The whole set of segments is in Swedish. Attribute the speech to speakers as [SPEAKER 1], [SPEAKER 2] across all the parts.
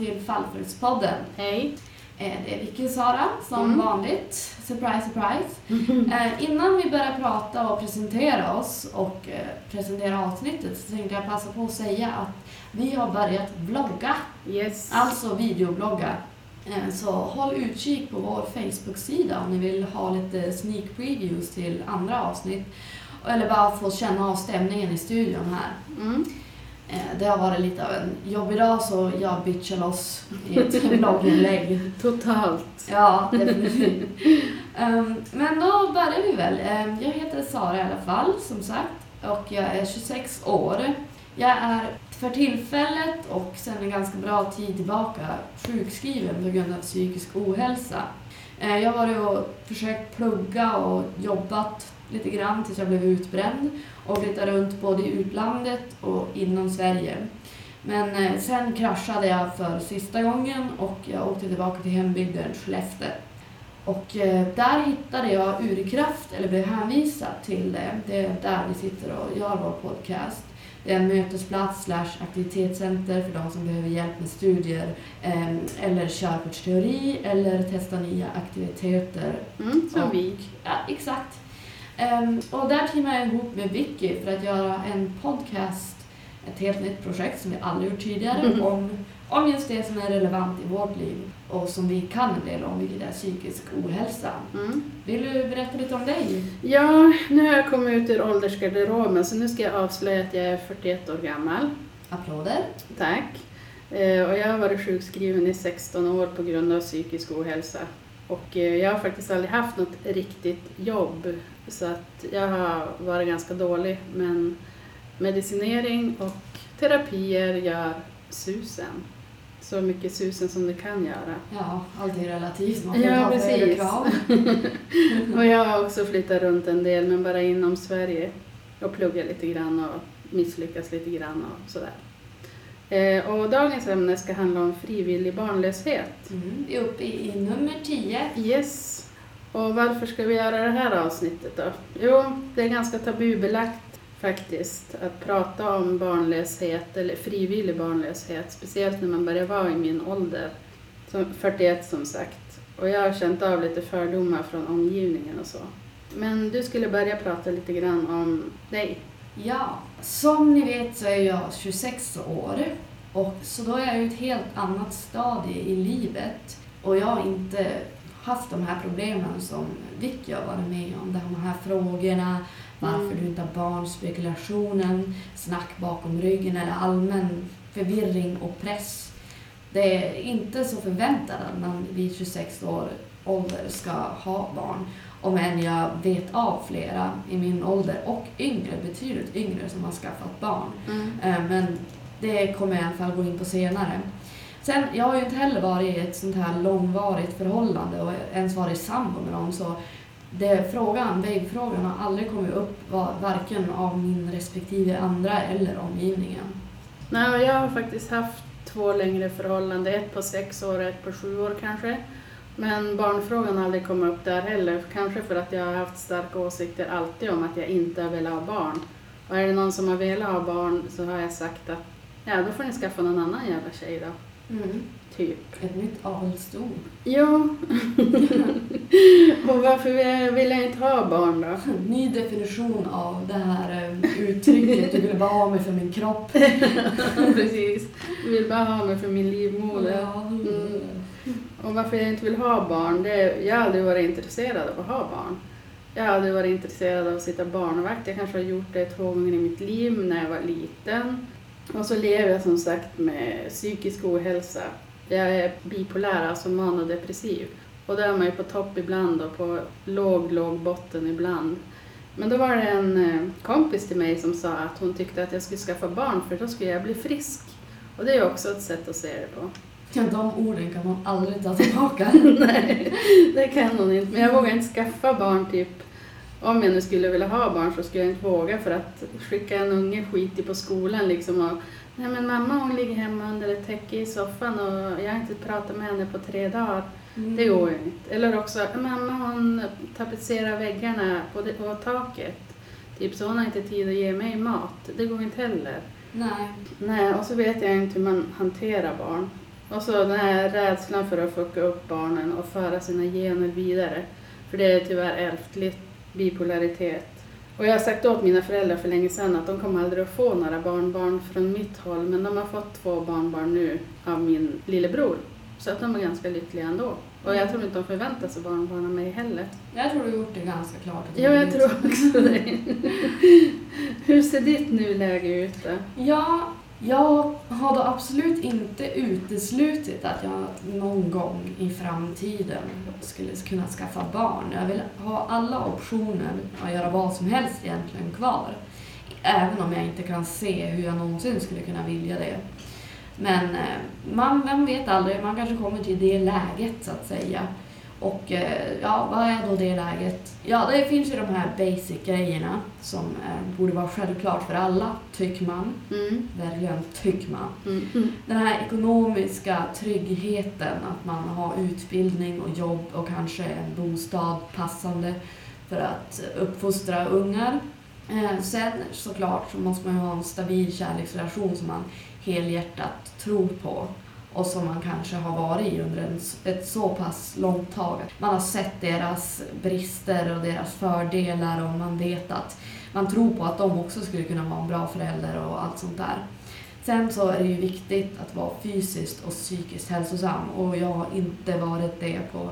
[SPEAKER 1] till Fallfruktspodden.
[SPEAKER 2] Hej.
[SPEAKER 1] Eh, Det är Vicky och Sara som
[SPEAKER 2] Mm.
[SPEAKER 1] vanligt. Surprise, surprise. Eh, innan vi börjar prata och presentera oss och eh, presentera avsnittet så tänkte jag passa på att säga att vi har börjat vlogga,
[SPEAKER 2] Yes.
[SPEAKER 1] alltså videoblogga. Eh, så håll utkik på vår Facebook-sida om ni vill ha lite sneak previews till andra avsnitt. Eller bara få känna av stämningen i studion här.
[SPEAKER 2] Mm.
[SPEAKER 1] Eh, Det har varit lite av en jobbig dag så jag bitchar loss i ett blogginlägg.
[SPEAKER 2] Totalt.
[SPEAKER 1] Ja, definitivt. Ehm, men då börjar vi väl. Ehm, jag heter Sara i alla fall, som sagt. Och jag är 26 år. Jag är för tillfället och sedan en ganska bra tid tillbaka sjukskriven på grund av psykisk ohälsa. Eh, Jag har varit och försökt plugga och jobbat lite grann tills jag blev utbränd och flyttat runt både i utlandet och inom Sverige. Men eh, sen kraschade jag för sista gången och jag åkte tillbaka till hembygden Skellefteå. Och eh, där hittade jag Urkraft, eller blev hänvisad till det. Det är där vi sitter och gör vår podcast. Det är en mötesplats slash aktivitetscenter för de som behöver hjälp med studier eh, eller körkortsteori eller testa nya aktiviteter
[SPEAKER 2] Mm, som vi.
[SPEAKER 1] Ja, exakt. Ehm, och där teamade jag ihop med Vicky för att göra en podcast, ett helt nytt projekt som vi aldrig gjort tidigare,
[SPEAKER 2] Mhm.
[SPEAKER 1] om, om just det som är relevant i vårt liv och som vi kan en del om, vilket är psykisk ohälsa.
[SPEAKER 2] Mm.
[SPEAKER 1] Vill du berätta lite om dig?
[SPEAKER 2] Ja, nu har jag kommit ut ur åldersgarderoben så nu ska jag avslöja att jag är 41 år gammal.
[SPEAKER 1] Applåder.
[SPEAKER 2] Tack. Eh, Och jag har varit sjukskriven i 16 år på grund av psykisk ohälsa. Och eh, jag har faktiskt aldrig haft något riktigt jobb så att jag har varit ganska dålig. Men medicinering och terapier gör susen. Så mycket susen som det kan göra.
[SPEAKER 1] Ja, allt är relativt. Man får
[SPEAKER 2] Ja,
[SPEAKER 1] ta
[SPEAKER 2] precis.
[SPEAKER 1] krav.
[SPEAKER 2] Och jag har också flyttat runt en del, men bara inom Sverige. Och pluggat lite grann och misslyckats lite grann och sådär. Eh, och dagens ämne ska handla om frivillig barnlöshet.
[SPEAKER 1] Mm. Vi är uppe i, i nummer 10.
[SPEAKER 2] Yes. Och varför ska vi göra det här avsnittet då? Jo, det är ganska tabubelagt faktiskt att prata om barnlöshet eller frivillig barnlöshet, speciellt när man börjar vara i min ålder, som 41 som sagt. Och jag har känt av lite fördomar från omgivningen och så. Men du skulle börja prata lite grann om dig.
[SPEAKER 1] Ja, som ni vet så är jag 26 år och så då är jag i ett helt annat stadie i livet och jag har inte haft de här problemen som Vicky har varit med om. De här frågorna, varför
[SPEAKER 2] Mm.
[SPEAKER 1] du inte har barn, spekulationen, snack bakom ryggen eller allmän förvirring och press. Det är inte så förväntat att man vid 26 år ålder ska ha barn. Om än jag vet av flera i min ålder och yngre, betydligt yngre, som har skaffat barn. Eh, Men det kommer jag i alla fall gå in på senare. Sen, jag har ju inte heller varit i ett sånt här långvarigt förhållande och ens varit sambo med någon så det, frågan, väggfrågan har aldrig kommit upp varken av min respektive andra eller omgivningen.
[SPEAKER 2] Nej, jag har faktiskt haft två längre förhållanden, ett på sex år och ett på sju år kanske. Men barnfrågan har aldrig kommit upp där heller, kanske för att jag har haft starka åsikter alltid om att jag inte har velat ha barn. Och är det någon som har velat ha barn så har jag sagt att ja, då får ni skaffa någon annan jävla tjej då,
[SPEAKER 1] Mm.
[SPEAKER 2] typ.
[SPEAKER 1] Ett nytt adelsord.
[SPEAKER 2] Ja. och varför vill- jag inte ha barn då?
[SPEAKER 1] Ny definition av det här eh, uttrycket, du vill bara ha mig för min kropp.
[SPEAKER 2] Precis. Jag vill bara ha mig för min livmoder.
[SPEAKER 1] Ja,
[SPEAKER 2] Mm. Och varför jag inte vill ha barn, det jag har aldrig varit intresserad av att ha barn. Jag har aldrig varit intresserad av att sitta barnvakt. Jag kanske har gjort det två gånger i mitt liv när jag var liten. Och så lever jag som sagt med psykisk ohälsa. Jag är bipolär, alltså manodepressiv. Och då är man ju på topp ibland och på låg, låg botten ibland. Men då var det en eh, kompis till mig som sa att hon tyckte att jag skulle skaffa barn för då skulle jag bli frisk. Och det är ju också ett sätt att se det på.
[SPEAKER 1] Ja, de orden kan man aldrig ta tillbaka.
[SPEAKER 2] Nej, det kan hon inte. Men jag vågar inte skaffa barn typ. Om jag nu skulle vilja ha barn så skulle jag inte våga för att skicka en unge skitig på skolan liksom och Nej men mamma hon ligger hemma under ett täcke i soffan och jag har inte pratat med henne på tre dagar.
[SPEAKER 1] Mm.
[SPEAKER 2] Det går ju inte. Eller också, mamma hon tapetserar väggarna på, det, på taket. Typ så hon har inte tid att ge mig mat. Det går inte heller.
[SPEAKER 1] Nej.
[SPEAKER 2] Nej, och så vet jag inte hur man hanterar barn. Och så den här rädslan för att fucka upp barnen och föra sina gener vidare. För det är tyvärr ärftligt, bipolaritet. Och jag har sagt åt mina föräldrar för länge sedan att de kommer aldrig att få några barnbarn från mitt håll. Men de har fått två barnbarn nu av min lillebror. Så att de är ganska lyckliga ändå. Och jag tror inte de förväntar sig barnbarn av mig heller.
[SPEAKER 1] Jag tror du har gjort det ganska klart.
[SPEAKER 2] Ja, jag tror också det. Hur ser ditt nuläge ut då?
[SPEAKER 1] Ja, jag har då absolut inte uteslutit att jag någon gång i framtiden skulle kunna skaffa barn. Jag vill ha alla optioner att göra vad som helst egentligen kvar. Även om jag inte kan se hur jag någonsin skulle kunna vilja det. Men eh, man, vem vet aldrig, man kanske kommer till det läget så att säga. Och eh, ja, vad är då det läget? Ja, det finns ju de här basic-grejerna som eh, borde vara självklart för alla, tycker man.
[SPEAKER 2] Mm.
[SPEAKER 1] Verkligen tycker man.
[SPEAKER 2] Mm. Mm.
[SPEAKER 1] Den här ekonomiska tryggheten, att man har utbildning och jobb och kanske en bostad passande för att uppfostra ungar. Eh, sen såklart så måste man ju ha en stabil kärleksrelation som man helhjärtat tror på och som man kanske har varit i under en, ett så pass långt tag. Man har sett deras brister och deras fördelar och man vet att man tror på att de också skulle kunna vara en bra förälder och allt sånt där. Sen så är det ju viktigt att vara fysiskt och psykiskt hälsosam och jag har inte varit det på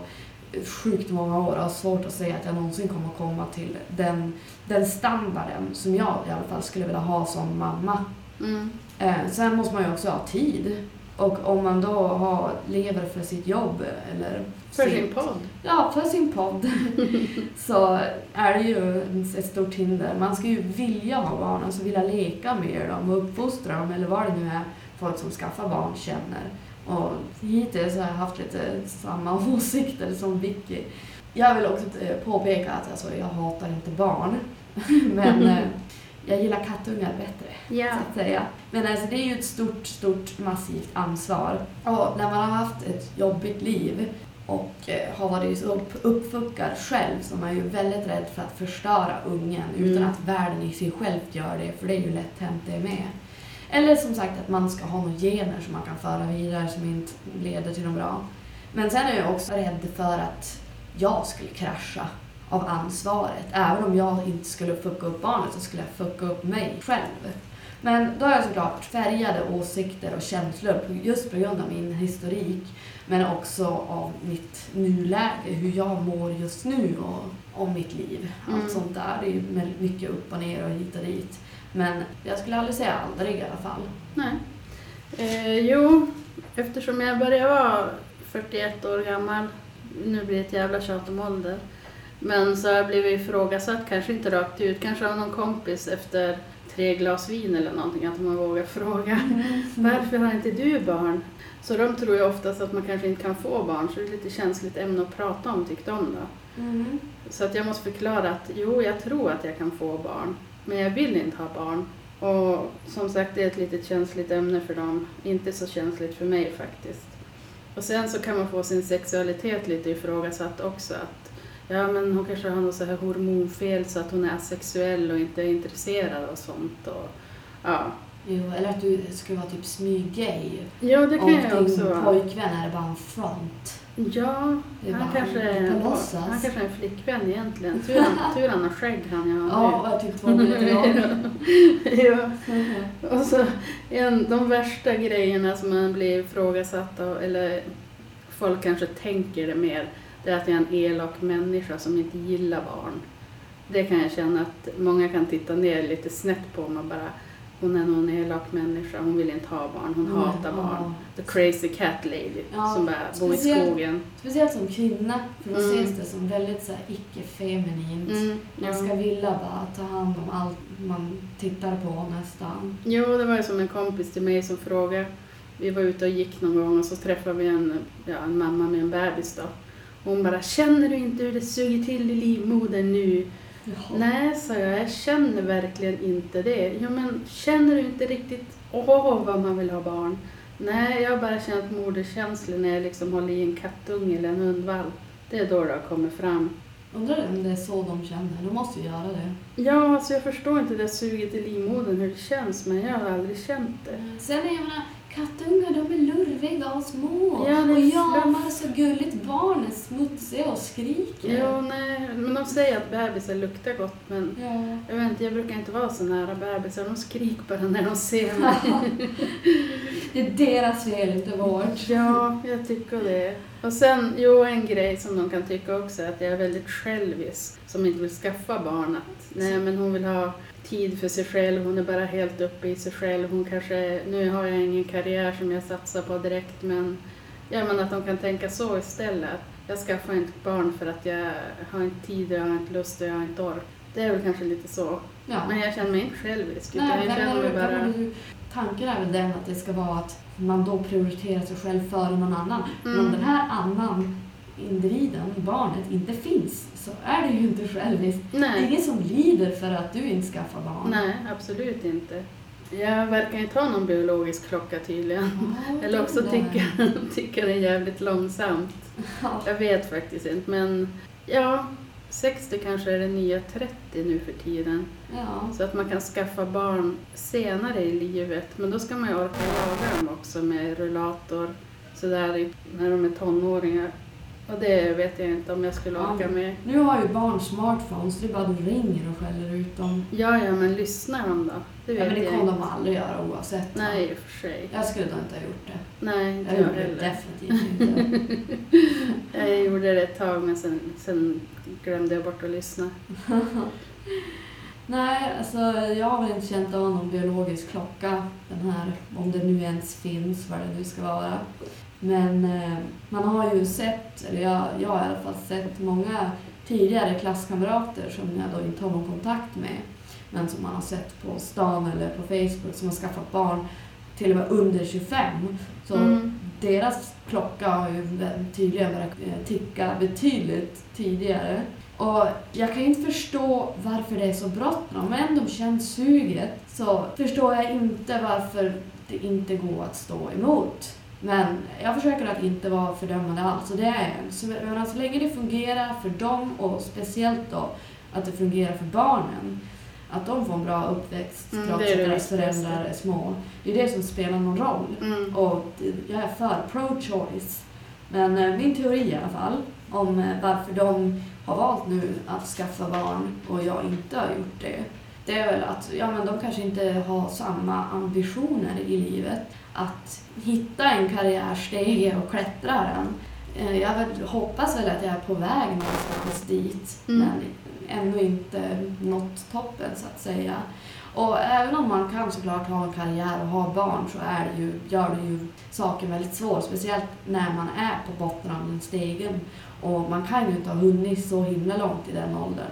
[SPEAKER 1] sjukt många år och har svårt att säga att jag någonsin kommer att komma till den, den standarden som jag i alla fall skulle vilja ha som mamma.
[SPEAKER 2] Mm.
[SPEAKER 1] Eh, sen måste man ju också ha tid. Och om man då har, lever för sitt jobb eller
[SPEAKER 2] För
[SPEAKER 1] sitt-
[SPEAKER 2] sin podd.
[SPEAKER 1] Ja, för sin podd. så är det ju ett stort hinder. Man ska ju vilja ha barn, alltså vilja leka med dem och uppfostra dem eller vad det nu är folk som skaffar barn känner. Och hittills har jag haft lite samma åsikter som Vicky. Jag vill också eh, påpeka att alltså, jag hatar inte barn. Men eh, jag gillar kattungar bättre
[SPEAKER 2] Ja.
[SPEAKER 1] så att säga. Men alltså, det är ju ett stort, stort, massivt ansvar. Och när man har haft ett jobbigt liv och eh, har varit så upp, uppfuckad själv så är man ju väldigt rädd för att förstöra ungen utan
[SPEAKER 2] Mm.
[SPEAKER 1] att världen i sig själv gör det, för det är ju lätt hänt det med. Eller som sagt att man ska ha några gener som man kan föra vidare som inte leder till något bra. Men sen är jag också rädd för att jag skulle krascha av ansvaret. Även om jag inte skulle fucka upp barnet så skulle jag fucka upp mig själv. Men då har jag såklart färgade åsikter och känslor just på grund av min historik. Men också av mitt nuläge, hur jag mår just nu och om mitt liv. Allt
[SPEAKER 2] Mm.
[SPEAKER 1] sånt där. Det är ju mycket upp och ner och hit och dit. Men jag skulle aldrig säga aldrig i alla fall.
[SPEAKER 2] Nej. Eh, jo, eftersom jag börjar vara 41 år gammal, nu blir det ett jävla tjat om ålder, men så har jag blivit ifrågasatt, kanske inte rakt ut, kanske av någon kompis efter tre glas vin eller någonting, att man vågar fråga varför har inte du barn? Så de tror ju oftast att man kanske inte kan få barn, så det är lite känsligt ämne att prata om tyckte de då.
[SPEAKER 1] Mm.
[SPEAKER 2] Så att jag måste förklara att jo, jag tror att jag kan få barn, men jag vill inte ha barn. Och som sagt, det är ett litet känsligt ämne för dem. Inte så känsligt för mig faktiskt. Och sen så kan man få sin sexualitet lite ifrågasatt också. Att, ja, men hon kanske har något så här hormonfel så att hon är asexuell och inte är intresserad av sånt. Och, ja.
[SPEAKER 1] Jo, eller att du skulle vara typ smyggay.
[SPEAKER 2] ja, det kan
[SPEAKER 1] och
[SPEAKER 2] jag
[SPEAKER 1] din
[SPEAKER 2] också vara.
[SPEAKER 1] pojkvän är bara en front.
[SPEAKER 2] Ja, han kanske, är han kanske är en flickvän egentligen. Tur han, tur han har skägg han jag har
[SPEAKER 1] Ja, och typ två minuter lång.
[SPEAKER 2] ja. Och så en, de värsta grejerna som man blir ifrågasatt av, eller folk kanske tänker det mer, det är att jag är en elak människa som inte gillar barn. Det kan jag känna att många kan titta ner lite snett på mig bara, hon är nog en elak människa, hon vill inte ha barn, hon
[SPEAKER 1] Mm,
[SPEAKER 2] hatar
[SPEAKER 1] ja.
[SPEAKER 2] barn. The crazy cat lady
[SPEAKER 1] Ja,
[SPEAKER 2] som bara bor i skogen.
[SPEAKER 1] Speciellt som kvinna, för då
[SPEAKER 2] Mm.
[SPEAKER 1] ses det som väldigt så icke-feminint.
[SPEAKER 2] Mm,
[SPEAKER 1] Man ska vilja bara ta hand om allt man tittar på nästan.
[SPEAKER 2] Jo, det var ju som en kompis till mig som frågade. Vi var ute och gick någon gång och så träffade vi en, ja, en mamma med en bebis då. Hon bara, känner du inte hur det suger till i livmodern nu?
[SPEAKER 1] Jaha.
[SPEAKER 2] Nej, sa jag, jag känner verkligen inte det. Jo, men känner du inte riktigt, åh vad man vill ha barn? Nej, jag har bara känt moderskänslor när jag liksom håller i en kattunge eller en hundvalp. Det är då det har kommit fram.
[SPEAKER 1] Undrar om det är så de känner. De måste ju göra det.
[SPEAKER 2] Ja, alltså jag förstår inte det suget i livmodern, hur det känns, men jag har aldrig känt det.
[SPEAKER 1] Sen jag menar, Kattungar de är lurviga och små.
[SPEAKER 2] Ja,
[SPEAKER 1] och jamar så gulligt. Barn är smutsiga och skriker.
[SPEAKER 2] Jo, nej, men de säger att bebisar luktar gott men
[SPEAKER 1] Ja.
[SPEAKER 2] jag vet inte, jag brukar inte vara så nära bebisar. De skriker bara när de ser mig.
[SPEAKER 1] Det är deras fel, inte vårt.
[SPEAKER 2] Ja, jag tycker det. Och sen, jo, en grej som de kan tycka också är att jag är väldigt självisk som inte vill skaffa barn. Att, nej, men hon vill ha tid för sig själv, hon är bara helt uppe i sig själv. Hon kanske, nu har jag ingen karriär som jag satsar på direkt men, ja, men att de kan tänka så istället. Jag skaffar inte barn för att jag har inte tid, jag har inte lust och jag har inte ork. Det är väl kanske lite så.
[SPEAKER 1] Ja.
[SPEAKER 2] Men jag känner mig inte självisk. utan
[SPEAKER 1] Nej,
[SPEAKER 2] jag
[SPEAKER 1] men
[SPEAKER 2] känner mig bara...
[SPEAKER 1] Tanken är väl den att det ska vara att man då prioriterar sig själv före någon annan. Men om
[SPEAKER 2] Mm.
[SPEAKER 1] den här annan individen, barnet, inte finns så är det ju inte själviskt. Det är ingen som lider för att du inte skaffar barn.
[SPEAKER 2] Nej, absolut inte. Jag verkar inte ha någon biologisk klocka tydligen.
[SPEAKER 1] Ja,
[SPEAKER 2] Eller också tycker tycker det är jävligt långsamt.
[SPEAKER 1] Ja.
[SPEAKER 2] Jag vet faktiskt inte, men ja, 60 kanske är det nya 30 nu för tiden.
[SPEAKER 1] Ja.
[SPEAKER 2] Så att man kan skaffa barn senare i livet. Men då ska man ju orka laga dem också med rullator sådär när de är tonåringar. Och det vet jag inte om jag skulle
[SPEAKER 1] Ja.
[SPEAKER 2] orka med.
[SPEAKER 1] Nu har ju barn smartphones, det är bara du ringer och skäller ut dem.
[SPEAKER 2] Ja, ja, men lyssnar de då? Det
[SPEAKER 1] Ja,
[SPEAKER 2] vet
[SPEAKER 1] men det kommer de aldrig göra oavsett.
[SPEAKER 2] Nej, i och för sig.
[SPEAKER 1] Jag skulle då inte ha gjort det.
[SPEAKER 2] Nej, inte
[SPEAKER 1] Jag
[SPEAKER 2] jag
[SPEAKER 1] gjorde det
[SPEAKER 2] heller.
[SPEAKER 1] definitivt inte.
[SPEAKER 2] Jag gjorde det ett tag men sen, sen glömde jag bort att lyssna.
[SPEAKER 1] Nej, alltså jag har väl inte känt av någon biologisk klocka, den här, om det nu ens finns, vad det nu ska vara. Men eh, man har ju sett, eller jag, jag har i alla fall sett många tidigare klasskamrater som jag då inte har någon kontakt med, men som man har sett på stan eller på Facebook som har skaffat barn till och med under 25. Så
[SPEAKER 2] Mm.
[SPEAKER 1] deras klocka har ju tydligen börjat eh, ticka betydligt tidigare. Och jag kan inte förstå varför det är så bråttom. Om en de känner suget så förstår jag inte varför det inte går att stå emot. Men jag försöker att inte vara fördömande alls, och det är jag. Så, menar, så länge det fungerar för dem och speciellt då att det fungerar för barnen, att de får en bra uppväxt
[SPEAKER 2] Mm,
[SPEAKER 1] trots att deras föräldrar är små. Det är det som spelar någon roll.
[SPEAKER 2] Mm.
[SPEAKER 1] Och jag är för pro-choice. Men eh, min teori i alla fall, om eh, varför de har valt nu att skaffa barn och jag inte har gjort det. Det är väl att ja, men de kanske inte har samma ambitioner i livet. Att hitta en karriärstege och klättra den. Eh, Jag hoppas väl att jag är på väg någonstans dit.
[SPEAKER 2] Mm.
[SPEAKER 1] Men ännu inte nått toppen så att säga. Och även om man kan såklart ha en karriär och ha barn så är det ju, gör det ju saken väldigt svår. Speciellt när man är på botten av den stegen. Och man kan ju inte ha hunnit så himla långt i den åldern.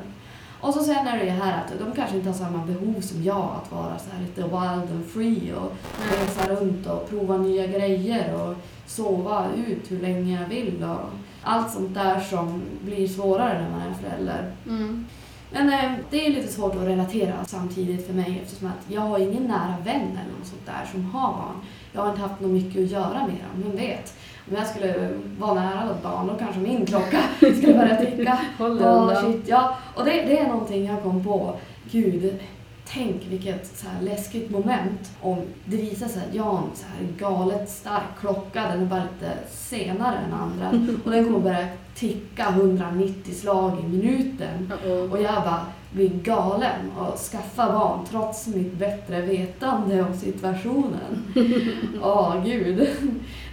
[SPEAKER 1] Och så sen är det ju här att de kanske inte har samma behov som jag att vara så här lite wild and free och resa runt och prova nya grejer och sova ut hur länge jag vill och allt sånt där som blir svårare när man är förälder.
[SPEAKER 2] Mm.
[SPEAKER 1] Men eh, det är lite svårt att relatera samtidigt för mig eftersom att jag har ingen nära vän eller något sånt där som har barn. Jag har inte haft något mycket att göra med dem, vem vet? Om jag skulle vara nära ett barn då kanske min klocka skulle börja ticka. Oh, shit, ja. Och det, det är någonting jag kom på. Gud, tänk vilket så här läskigt moment om det visar sig att jag har en så här galet stark klocka, den är bara lite senare än andra och den kommer börja ticka 190 slag i minuten och jag bara blir galen och skaffar barn trots mitt bättre vetande om situationen. Åh gud,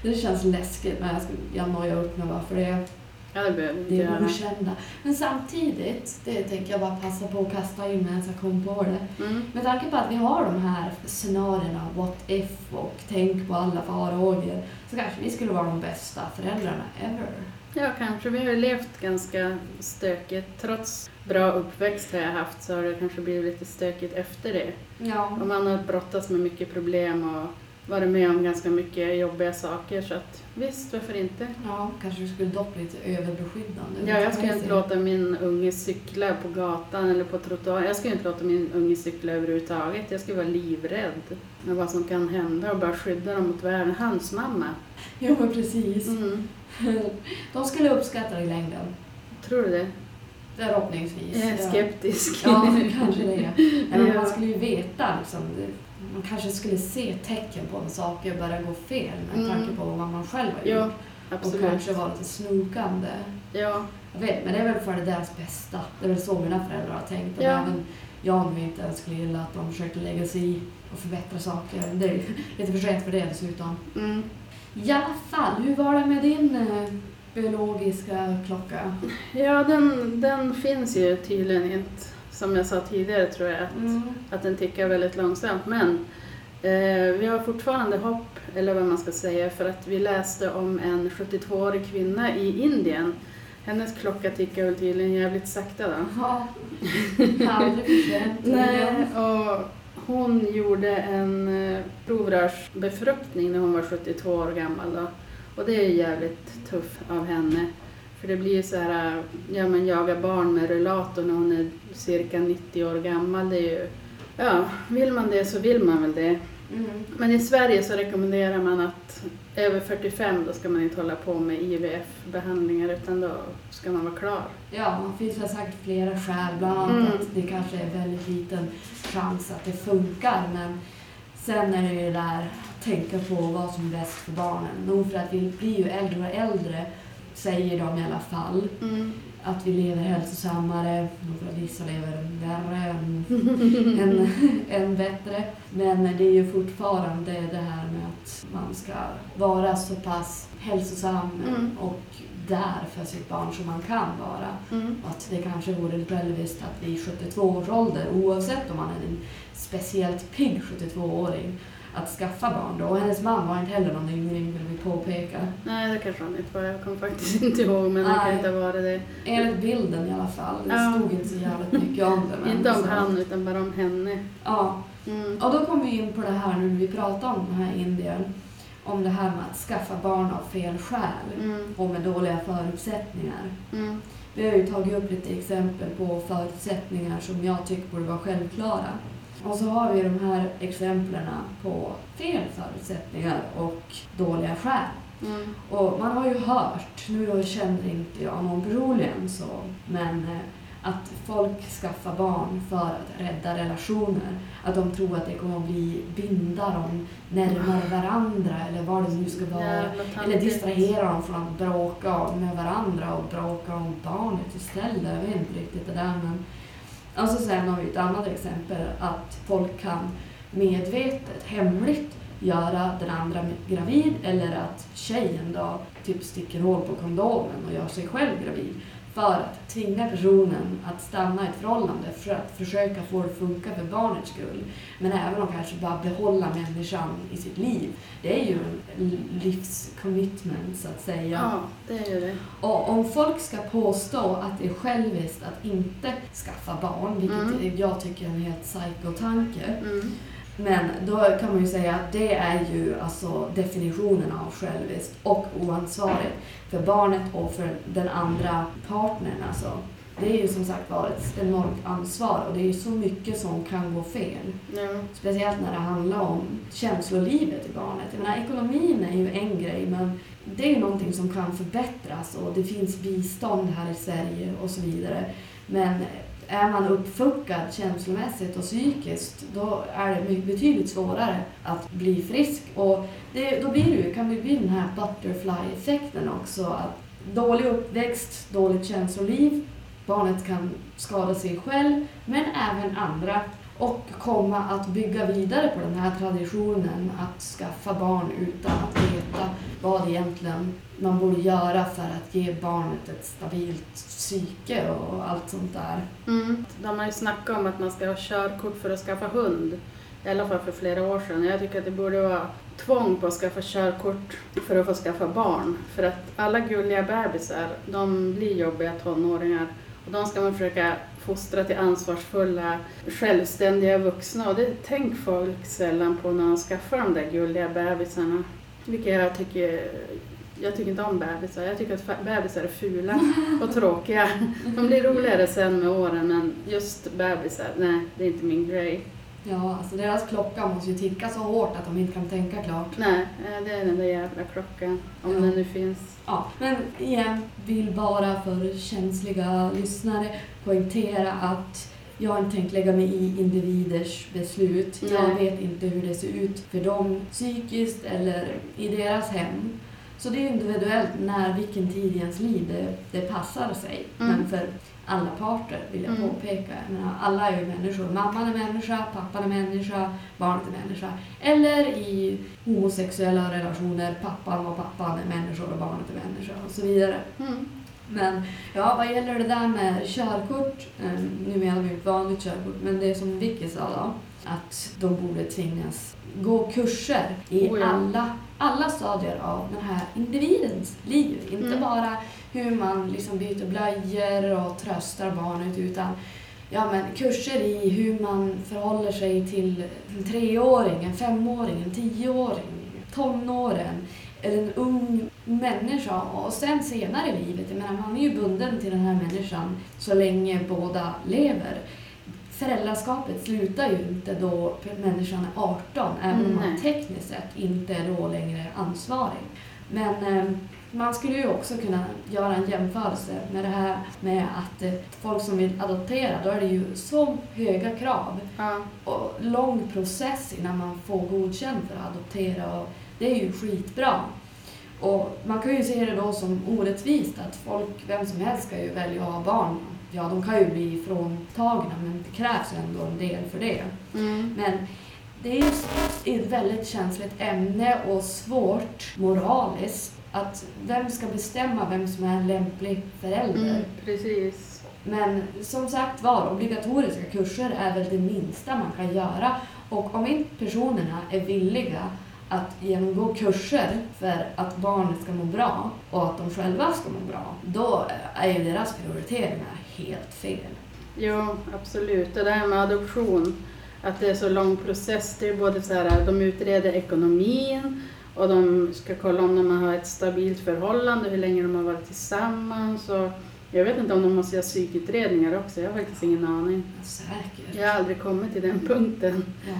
[SPEAKER 1] det känns läskigt men jag, ska, jag nojar upp mig bara för det.
[SPEAKER 2] Ja, det behöver
[SPEAKER 1] är okända. Men samtidigt, det tänker jag bara passa på att kasta in medan jag kom på det.
[SPEAKER 2] Mm.
[SPEAKER 1] Med tanke på att vi har de här scenarierna, what if och tänk på alla farhågor, så kanske vi skulle vara de bästa föräldrarna ever.
[SPEAKER 2] Ja, kanske. Vi har ju levt ganska stökigt. Trots bra uppväxt har jag haft så har det kanske blivit lite stökigt efter det.
[SPEAKER 1] Ja.
[SPEAKER 2] Och man har brottats med mycket problem och varit med om ganska mycket jobbiga saker så att visst, varför inte?
[SPEAKER 1] Ja, kanske vi skulle dock lite överbeskyddande.
[SPEAKER 2] Ja, jag skulle inte låta min unge cykla på gatan eller på trottoaren. Jag skulle inte låta min unge cykla överhuvudtaget. Jag skulle vara livrädd med vad som kan hända och bara skydda dem mot världen. Hans mamma.
[SPEAKER 1] du? Jo, men precis.
[SPEAKER 2] Mm.
[SPEAKER 1] De skulle uppskatta det i längden.
[SPEAKER 2] Tror du det?
[SPEAKER 1] Förhoppningsvis.
[SPEAKER 2] Jag är skeptisk.
[SPEAKER 1] Ja, kanske det. Men
[SPEAKER 2] Ja.
[SPEAKER 1] man skulle ju veta liksom, man kanske skulle se tecken på att saker börjar gå fel med
[SPEAKER 2] Mm.
[SPEAKER 1] tanke på vad man själv har
[SPEAKER 2] Ja,
[SPEAKER 1] gjort. Och
[SPEAKER 2] absolut.
[SPEAKER 1] kanske vara lite snokande.
[SPEAKER 2] Ja,
[SPEAKER 1] Jag vet, men det är väl för deras bästa. Det är väl så mina föräldrar har tänkt. Och
[SPEAKER 2] Ja.
[SPEAKER 1] även jag nu inte ens skulle gilla att de försökte lägga sig i och förbättra saker. Det är lite för sent för det dessutom.
[SPEAKER 2] mm.
[SPEAKER 1] I alla fall, hur var det med din eh, biologiska klocka?
[SPEAKER 2] ja den, den finns ju tydligen inte. Som jag sa tidigare tror jag att,
[SPEAKER 1] Mm.
[SPEAKER 2] att den tickar väldigt långsamt. Men eh, vi har fortfarande hopp, eller vad man ska säga, för att vi läste om en 72-årig kvinna i Indien. Hennes klocka tickar väl tydligen jävligt sakta då.
[SPEAKER 1] Ja, aldrig för sent.
[SPEAKER 2] Nej, och hon gjorde en eh, provrörsbefruktning när hon var 72 år gammal då. Och det är jävligt tufft av henne. För det blir ju så här, eh, ja men jaga barn med rullator när hon är cirka 90 år gammal. Det är ju, ja, vill man det så vill man väl det.
[SPEAKER 1] Mm.
[SPEAKER 2] Men i Sverige så rekommenderar man att över 45 då ska man inte hålla på med IVF-behandlingar utan då ska man vara klar.
[SPEAKER 1] Ja, det finns väl säkert flera skäl. Bland annat
[SPEAKER 2] Mm.
[SPEAKER 1] att det kanske är väldigt liten chans att det funkar. Men sen är det ju det där att tänka på vad som är bäst för barnen. Nog för att vi blir ju äldre och äldre, säger de i alla fall.
[SPEAKER 2] Mm.
[SPEAKER 1] Att vi lever hälsosammare. Vissa lever värre än, än, än bättre. Men det är ju fortfarande det här med att man ska vara så pass hälsosam
[SPEAKER 2] Mm.
[SPEAKER 1] och där för sitt barn som man kan vara.
[SPEAKER 2] Mm.
[SPEAKER 1] Att det kanske vore själviskt att vid 72 års ålder, oavsett om man är en speciellt pigg 72-åring, att skaffa barn då. Och hennes man var inte heller någon yngling vill vi påpeka.
[SPEAKER 2] Nej, det kanske han inte var. Jag kommer faktiskt inte ihåg, men det kan
[SPEAKER 1] Nej.
[SPEAKER 2] inte ha varit det.
[SPEAKER 1] Enligt bilden i alla fall. Det
[SPEAKER 2] Ja.
[SPEAKER 1] stod inte så jävligt mycket om det. men
[SPEAKER 2] Inte om
[SPEAKER 1] så-
[SPEAKER 2] han, utan bara om henne.
[SPEAKER 1] Ja.
[SPEAKER 2] Mm.
[SPEAKER 1] Och då kom vi in på det här nu när vi pratade om den här Indien. Om det här med att skaffa barn av fel skäl
[SPEAKER 2] Mm.
[SPEAKER 1] och med dåliga förutsättningar.
[SPEAKER 2] Mm.
[SPEAKER 1] Vi har ju tagit upp lite exempel på förutsättningar som jag tycker borde vara självklara. Och så har vi de här exemplen på fel förutsättningar och dåliga skäl.
[SPEAKER 2] Mm.
[SPEAKER 1] Och man har ju hört, nu känner inte jag någon personligen så, men eh, att folk skaffar barn för att rädda relationer. Att de tror att det kommer att bli binda dem närmare varandra eller vad det nu ska vara. Eller distrahera dem från att bråka med varandra och bråka om barnet istället. Jag vet inte riktigt det där men... Alltså sen har vi ett annat exempel att folk kan medvetet, hemligt göra den andra gravid eller att tjejen då typ sticker hål på kondomen och gör sig själv gravid för att tvinga personen att stanna i ett förhållande för att försöka få det att funka för barnets skull. Men även om kanske bara behålla människan i sitt liv. Det är ju en livscommitment så att säga.
[SPEAKER 2] Ja, det är det.
[SPEAKER 1] Och om folk ska påstå att det är själviskt att inte skaffa barn, vilket
[SPEAKER 2] Mm.
[SPEAKER 1] jag tycker är en helt psykotanke.
[SPEAKER 2] Mm.
[SPEAKER 1] Men då kan man ju säga att det är ju alltså definitionen av själviskt och oansvarigt för barnet och för den andra partnern. Alltså. Det är ju som sagt var ett enormt ansvar och det är ju så mycket som kan gå fel.
[SPEAKER 2] Ja.
[SPEAKER 1] Speciellt när det handlar om känslolivet i barnet. Jag menar, ekonomin är ju en grej men det är ju någonting som kan förbättras och det finns bistånd här i Sverige och så vidare. Men är man uppfuckad känslomässigt och psykiskt då är det betydligt svårare att bli frisk. Och det, då blir det ju, kan det bli den här butterfly-effekten också. Att dålig uppväxt, dåligt känsloliv, barnet kan skada sig själv men även andra och komma att bygga vidare på den här traditionen att skaffa barn utan att veta vad egentligen man borde göra för att ge barnet ett stabilt psyke och allt sånt där.
[SPEAKER 2] Mm. De har ju snackat om att man ska ha körkort för att skaffa hund. I alla fall för flera år sedan. Jag tycker att det borde vara tvång på att skaffa körkort för att få skaffa barn. För att alla gulliga bebisar, de blir jobbiga tonåringar. Och de ska man försöka fostra till ansvarsfulla, självständiga vuxna. Och det tänker folk sällan på när de skaffar de där gulliga bebisarna. Vilket jag tycker jag tycker inte om bebisar. Jag tycker att bebisar är fula och tråkiga. De blir roligare sen med åren, men just bebisar, nej, det är inte min grej.
[SPEAKER 1] Ja, alltså deras klocka måste ju ticka så hårt att de inte kan tänka klart.
[SPEAKER 2] Nej, eh, det är den där jävla klockan, om
[SPEAKER 1] Ja.
[SPEAKER 2] den nu finns.
[SPEAKER 1] Ja, men igen, vill bara för känsliga lyssnare poängtera att jag har inte tänkt lägga mig i individers beslut.
[SPEAKER 2] Nej.
[SPEAKER 1] Jag vet inte hur det ser ut för dem psykiskt eller i deras hem. Så det är individuellt när vilken tid i ens liv det, det passar sig.
[SPEAKER 2] Mm.
[SPEAKER 1] Men för alla parter vill jag
[SPEAKER 2] Mm.
[SPEAKER 1] påpeka. Jag menar, alla är ju människor. Mamman är människa, pappan är människa, barnet är människa. Eller i homosexuella relationer, pappan och pappan är människor och barnet är människa och så vidare.
[SPEAKER 2] Mm.
[SPEAKER 1] Men ja, vad gäller det där med körkort, eh, nu menar vi ett vanligt körkort, men det är som Vicky sa då, att de borde tvingas gå kurser i
[SPEAKER 2] Oh ja.
[SPEAKER 1] alla, alla stadier av den här individens liv. Inte
[SPEAKER 2] Mm.
[SPEAKER 1] bara hur man liksom byter blöjor och tröstar barnet utan ja, men kurser i hur man förhåller sig till en treåring, en femåring, en tioåring, tonåren eller en ung människa och sen senare i livet, jag menar man är ju bunden till den här människan så länge båda lever. Föräldraskapet slutar ju inte då människan är 18, även om man tekniskt sett inte är då längre ansvarig. Men eh, man skulle ju också kunna göra en jämförelse med det här med att eh, folk som vill adoptera, då är det ju så höga krav
[SPEAKER 2] Ja.
[SPEAKER 1] och lång process innan man får godkänt för att adoptera och det är ju skitbra. Och man kan ju se det då som orättvist att folk, vem som helst ska ju välja att ha barn. Ja, de kan ju bli fråntagna men det krävs ändå en del för det.
[SPEAKER 2] Mm.
[SPEAKER 1] Men det är ju ett väldigt känsligt ämne och svårt moraliskt. Att vem ska bestämma vem som är en lämplig förälder?
[SPEAKER 2] Mm. Precis.
[SPEAKER 1] Men som sagt var, obligatoriska kurser är väl det minsta man kan göra. Och om inte personerna är villiga att genomgå kurser för att barnet ska må bra och att de själva ska må bra, då är ju deras prioriteringar helt fel.
[SPEAKER 2] Jo, absolut. Det där med adoption, att det är så lång process. Det är både så här, de utreder ekonomin och de ska kolla om de har ett stabilt förhållande, hur länge de har varit tillsammans. Och jag vet inte om de måste göra psykutredningar också, jag har faktiskt ingen aning.
[SPEAKER 1] Säkert.
[SPEAKER 2] Jag har aldrig kommit till den punkten.
[SPEAKER 1] Ja.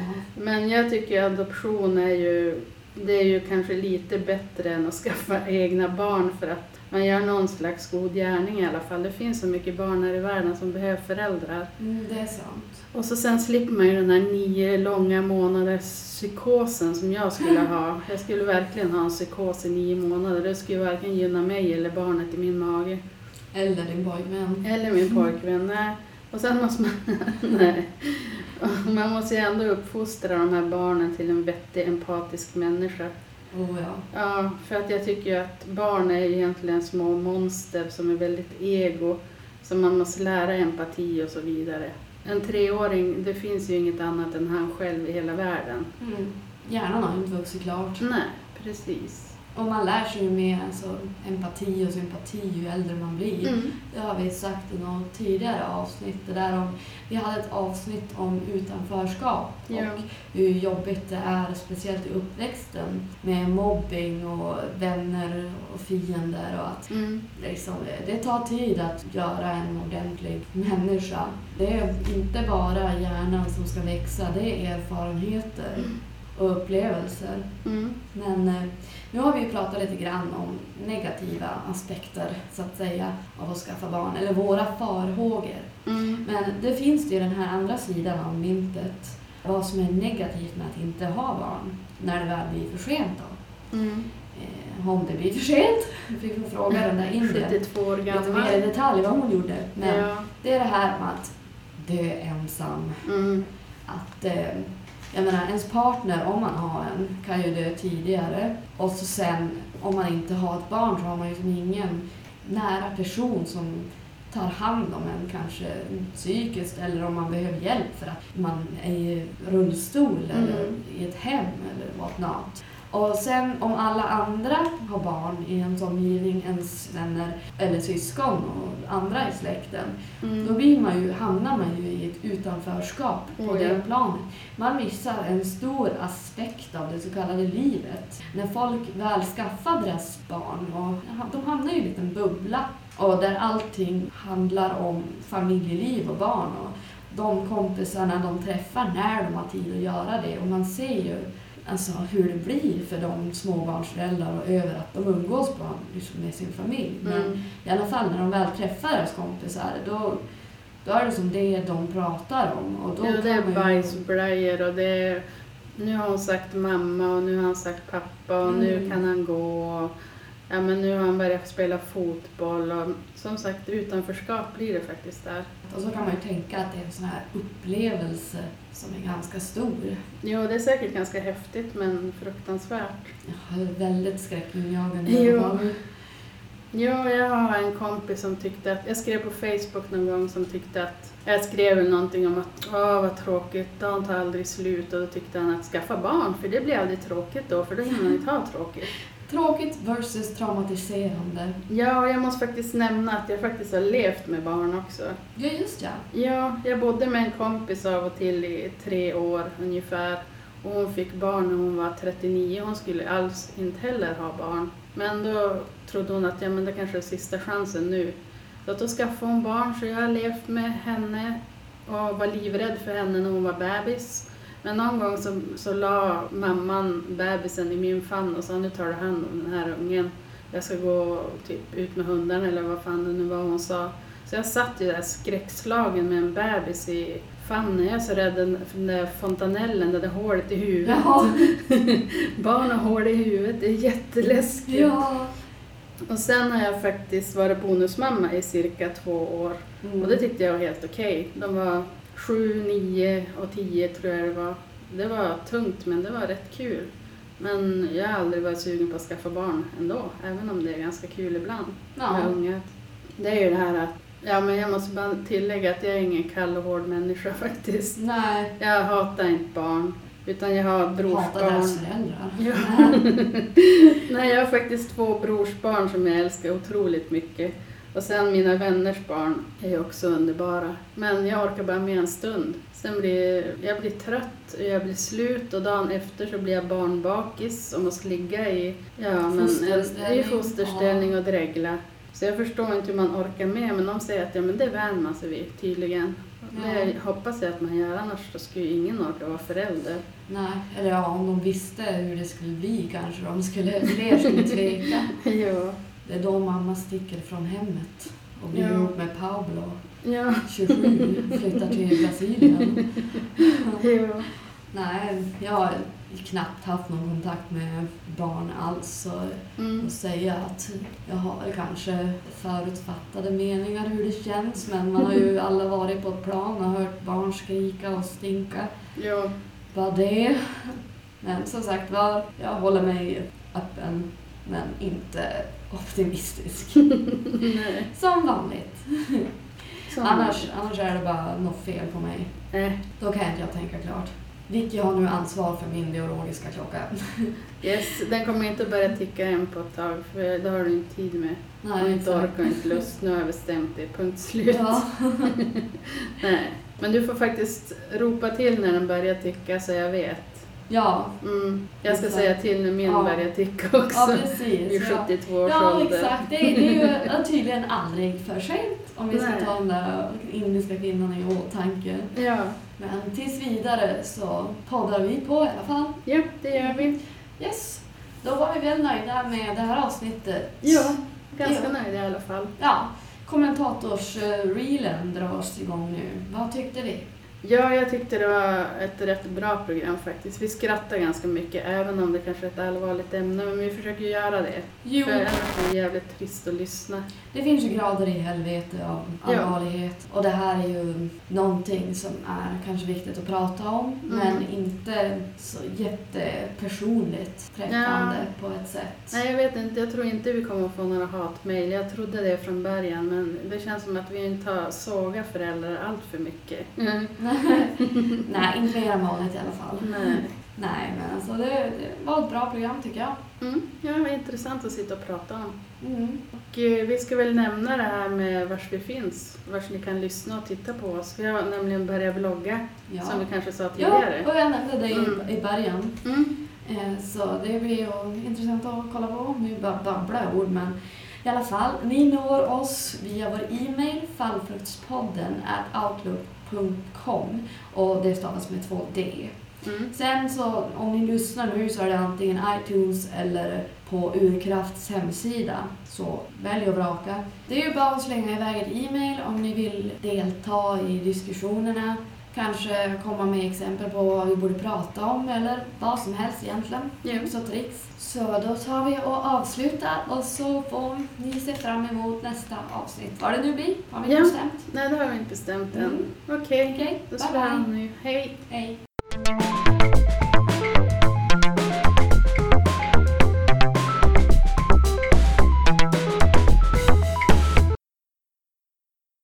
[SPEAKER 2] Men jag tycker adoption är ju, det är ju kanske lite bättre än att skaffa egna barn för att man gör någon slags god gärning i alla fall. Det finns så mycket barn här i världen som behöver föräldrar.
[SPEAKER 1] Mm, det är sant.
[SPEAKER 2] Och så sen slipper man ju den här nio långa månaders psykosen som jag skulle ha. Jag skulle verkligen ha en psykos i nio månader. Det skulle varken gynna mig eller barnet i min mage.
[SPEAKER 1] Eller din pojkvän.
[SPEAKER 2] Eller min pojkvän. Nej. Och sen måste man... nej. Och Man måste ju ändå uppfostra de här barnen till en vettig, empatisk människa.
[SPEAKER 1] Oh, ja.
[SPEAKER 2] Ja, för att jag tycker ju att barn är egentligen små monster som är väldigt ego. Så man måste lära empati och så vidare. En treåring, det finns ju inget annat än han själv i hela världen.
[SPEAKER 1] Mm. Hjärnan har inte vuxit klart.
[SPEAKER 2] Nej, precis.
[SPEAKER 1] Och man lär sig ju mer alltså, empati och sympati ju äldre man blir.
[SPEAKER 2] Mm.
[SPEAKER 1] Det har vi sagt i något tidigare avsnitt. Det där om, vi hade ett avsnitt om utanförskap
[SPEAKER 2] Ja.
[SPEAKER 1] och hur jobbigt det är, speciellt i uppväxten, med mobbing och vänner och fiender och att
[SPEAKER 2] Mm.
[SPEAKER 1] liksom, det tar tid att göra en ordentlig människa. Det är inte bara hjärnan som ska växa, det är erfarenheter och upplevelser.
[SPEAKER 2] Mm.
[SPEAKER 1] Men eh, nu har vi ju pratat lite grann om negativa aspekter så att säga av att skaffa barn, eller våra farhågor.
[SPEAKER 2] Mm.
[SPEAKER 1] Men det finns ju den här andra sidan av myntet, vad som är negativt med att inte ha barn när det väl blir för sent då.
[SPEAKER 2] Mm.
[SPEAKER 1] Eh, om det blir för sent, vi får fråga den där indien
[SPEAKER 2] 72 år
[SPEAKER 1] lite mer i
[SPEAKER 2] gammal.
[SPEAKER 1] detalj vad hon gjorde. Men
[SPEAKER 2] Ja.
[SPEAKER 1] det är det här med att dö ensam.
[SPEAKER 2] Mm.
[SPEAKER 1] Att, eh, jag menar, ens partner, om man har en, kan ju dö tidigare. Och så sen, om man inte har ett barn så har man ju som ingen nära person som tar hand om en, kanske psykiskt eller om man behöver hjälp för att man är i rullstol eller
[SPEAKER 2] Mm.
[SPEAKER 1] i ett hem eller whatnot. Och sen om alla andra har barn i ens omgivning, ens vänner eller syskon och andra i släkten, då
[SPEAKER 2] Mm.
[SPEAKER 1] blir man ju, hamnar man ju i ett utanförskap på
[SPEAKER 2] Oh,
[SPEAKER 1] det planet. Man missar en stor aspekt av det så kallade livet. När folk väl skaffar deras barn, och de hamnar i en liten bubbla och där allting handlar om familjeliv och barn. Och de kompisarna de träffar när de har tid att göra det. Och man ser ju alltså, hur det blir för de småbarnsföräldrar och över att de umgås på, liksom, med sin familj. Men
[SPEAKER 2] Mm.
[SPEAKER 1] i alla fall när de väl träffar deras kompisar, då, då är det som det de pratar om. Och då
[SPEAKER 2] Ja, det är bajsblöjor och det är... Nu har hon sagt mamma och nu har han sagt pappa och nu
[SPEAKER 1] Mm.
[SPEAKER 2] kan han gå. Och, ja, men nu har han börjat spela fotboll och som sagt utanförskap blir det faktiskt där.
[SPEAKER 1] Och så kan man ju tänka att det är en sån här upplevelse som är ganska stor.
[SPEAKER 2] Jo, det är säkert ganska häftigt men fruktansvärt.
[SPEAKER 1] Jag är väldigt skräckinjagande.
[SPEAKER 2] Jo. Ja, jag har en kompis som tyckte att, jag skrev på Facebook någon gång som tyckte att, jag skrev någonting om att åh vad tråkigt, dagen tar aldrig slut och då tyckte han att skaffa barn för det blir aldrig tråkigt då för då hinner man inte ha tråkigt.
[SPEAKER 1] Tråkigt versus traumatiserande.
[SPEAKER 2] Ja, och jag måste faktiskt nämna att jag faktiskt har levt med barn också.
[SPEAKER 1] Ja, just ja.
[SPEAKER 2] Ja, jag bodde med en kompis av och till i tre år ungefär. Och hon fick barn när hon var 39. Hon skulle alls inte heller ha barn. Men då trodde hon att ja, men det kanske är sista chansen nu. Så att då skaffade hon barn, så jag har levt med henne och var livrädd för henne när hon var bebis. Men någon gång så, så la mamman bebisen i min famn och sa nu tar du hand om den här ungen. Jag ska gå typ ut med hundarna eller vad fan det nu var hon sa. Så jag satt ju där skräckslagen med en bebis i famnen. Jag är så rädd för den där fontanellen, det där hålet i huvudet.
[SPEAKER 1] Jaha.
[SPEAKER 2] Barn har hål i huvudet, det är jätteläskigt.
[SPEAKER 1] Ja.
[SPEAKER 2] Och sen har jag faktiskt varit bonusmamma i cirka två år.
[SPEAKER 1] Mm.
[SPEAKER 2] Och det tyckte jag var helt okej. De var sju, nio och tio tror jag det var. Det var tungt men det var rätt kul. Men jag har aldrig varit sugen på att skaffa barn ändå, även om det är ganska kul ibland med
[SPEAKER 1] ja.
[SPEAKER 2] ungar. Det är ju det här att, ja men jag måste bara tillägga att jag är ingen kall och hård människa faktiskt.
[SPEAKER 1] Nej.
[SPEAKER 2] Jag hatar inte barn, utan jag har
[SPEAKER 1] Hatar
[SPEAKER 2] brorsbarn.
[SPEAKER 1] deras föräldrar.
[SPEAKER 2] Ja. Nej, jag har faktiskt två brorsbarn som jag älskar otroligt mycket. Och sen mina vänners barn är ju också underbara. Men jag orkar bara med en stund. Sen blir jag blir trött och jag blir slut och dagen efter så blir jag barnbakis och måste ligga i, ja, men,
[SPEAKER 1] Fosterställning.
[SPEAKER 2] i fosterställning och dregla. Så jag förstår inte hur man orkar med, men de säger att ja, men det vänjer man sig vid tydligen. Det
[SPEAKER 1] Ja.
[SPEAKER 2] hoppas jag att man gör, annars så skulle ju ingen orka vara förälder.
[SPEAKER 1] Nej, eller ja, om de visste hur det skulle bli kanske de skulle, fler skulle tveka.
[SPEAKER 2] Ja.
[SPEAKER 1] Det är då mamma sticker från hemmet och blir
[SPEAKER 2] Ja.
[SPEAKER 1] ihop med Pablo,
[SPEAKER 2] Ja.
[SPEAKER 1] 27, flyttar till Brasilien.
[SPEAKER 2] ja.
[SPEAKER 1] Nej, jag har knappt haft någon kontakt med barn alls. Så
[SPEAKER 2] Mm.
[SPEAKER 1] att säga att jag har kanske förutfattade meningar hur det känns men man har ju alla varit på ett plan och hört barn skrika och stinka.
[SPEAKER 2] Ja.
[SPEAKER 1] Vad det. Men som sagt var, jag håller mig öppen men inte optimistisk.
[SPEAKER 2] Nej.
[SPEAKER 1] Som vanligt.
[SPEAKER 2] Som-
[SPEAKER 1] Annars, annars är det bara något fel på mig.
[SPEAKER 2] Nej.
[SPEAKER 1] Då kan inte jag tänka klart. Vicky har nu ansvar för min biologiska klocka.
[SPEAKER 2] Yes, den kommer inte börja ticka hem på ett tag för det har du inte tid med. och inte
[SPEAKER 1] exakt.
[SPEAKER 2] och inte lust. Nu har jag bestämt det. Punkt slut.
[SPEAKER 1] Ja.
[SPEAKER 2] Nej. Men du får faktiskt ropa till när den börjar ticka så jag vet.
[SPEAKER 1] Ja,
[SPEAKER 2] Mm. Jag ska
[SPEAKER 1] Exakt.
[SPEAKER 2] säga till min
[SPEAKER 1] Ja.
[SPEAKER 2] ticka också.
[SPEAKER 1] ja
[SPEAKER 2] I
[SPEAKER 1] precis. Ja.
[SPEAKER 2] 72 års
[SPEAKER 1] Ja,
[SPEAKER 2] ålder.
[SPEAKER 1] exakt. Det är, det är ju tydligen aldrig för sent om vi ska
[SPEAKER 2] Nej.
[SPEAKER 1] ta den där indiska kvinnan i åtanke.
[SPEAKER 2] Ja.
[SPEAKER 1] Men tills vidare så poddar vi på i alla fall.
[SPEAKER 2] ja, det gör vi.
[SPEAKER 1] Yes. Då var vi väl nöjda med det här avsnittet.
[SPEAKER 2] Ja, ganska
[SPEAKER 1] Ja.
[SPEAKER 2] nöjd i alla fall.
[SPEAKER 1] Ja, kommentators-reelen dras igång nu. Vad tyckte vi?
[SPEAKER 2] Ja, jag tyckte det var ett rätt bra program faktiskt. Vi skrattar ganska mycket, även om det kanske är ett allvarligt ämne, men vi försöker göra det.
[SPEAKER 1] Jo,
[SPEAKER 2] För annars är det jävligt trist att lyssna.
[SPEAKER 1] det finns ju grader i helvete av
[SPEAKER 2] Ja.
[SPEAKER 1] allvarlighet. Och det här är ju någonting som är kanske viktigt att prata om,
[SPEAKER 2] Mm.
[SPEAKER 1] men inte så jättepersonligt träffande på ett sätt.
[SPEAKER 2] Nej, jag vet inte. Jag tror inte vi kommer att få några hatmejl. Jag trodde det från början, men det känns som att vi inte har sågat föräldrar allt för mycket. Mm.
[SPEAKER 1] Nej, inte mer än vanligt i alla fall.
[SPEAKER 2] Nej.
[SPEAKER 1] Nej, men alltså det, det var ett bra program tycker jag.
[SPEAKER 2] Mm. Ja, det var intressant att sitta och prata om.
[SPEAKER 1] Mm.
[SPEAKER 2] Och eh, vi ska väl nämna det här med vars vi finns, vars ni kan lyssna och titta på oss. Vi har nämligen börjat vlogga,
[SPEAKER 1] Ja.
[SPEAKER 2] som vi kanske sa
[SPEAKER 1] ja,
[SPEAKER 2] tidigare.
[SPEAKER 1] och jag nämnde det i,
[SPEAKER 2] Mm.
[SPEAKER 1] i början.
[SPEAKER 2] Mm.
[SPEAKER 1] Eh, Så det blir ju intressant att kolla på. Nu bara babblar jag ord men i alla fall. Ni når oss via vår e-mail fallfruktspodden at outlook.com och det stavas med två D.
[SPEAKER 2] Mm.
[SPEAKER 1] Sen så om ni lyssnar nu så är det antingen iTunes eller på Urkrafts hemsida. Så välj och vraka. Det är ju bara att slänga iväg ett e-mail om ni vill delta i diskussionerna. Kanske komma med exempel på vad vi borde prata om eller vad som helst egentligen. Tips och tricks. Så då tar vi och avslutar och så får ni se fram emot nästa avsnitt. Vad det nu blir, har vi inte
[SPEAKER 2] Ja.
[SPEAKER 1] bestämt.
[SPEAKER 2] Nej, det har vi inte bestämt än.
[SPEAKER 1] Mm.
[SPEAKER 2] Okej,
[SPEAKER 1] Okej,
[SPEAKER 2] då
[SPEAKER 1] bye
[SPEAKER 2] slår nu. Hej!
[SPEAKER 1] Hej.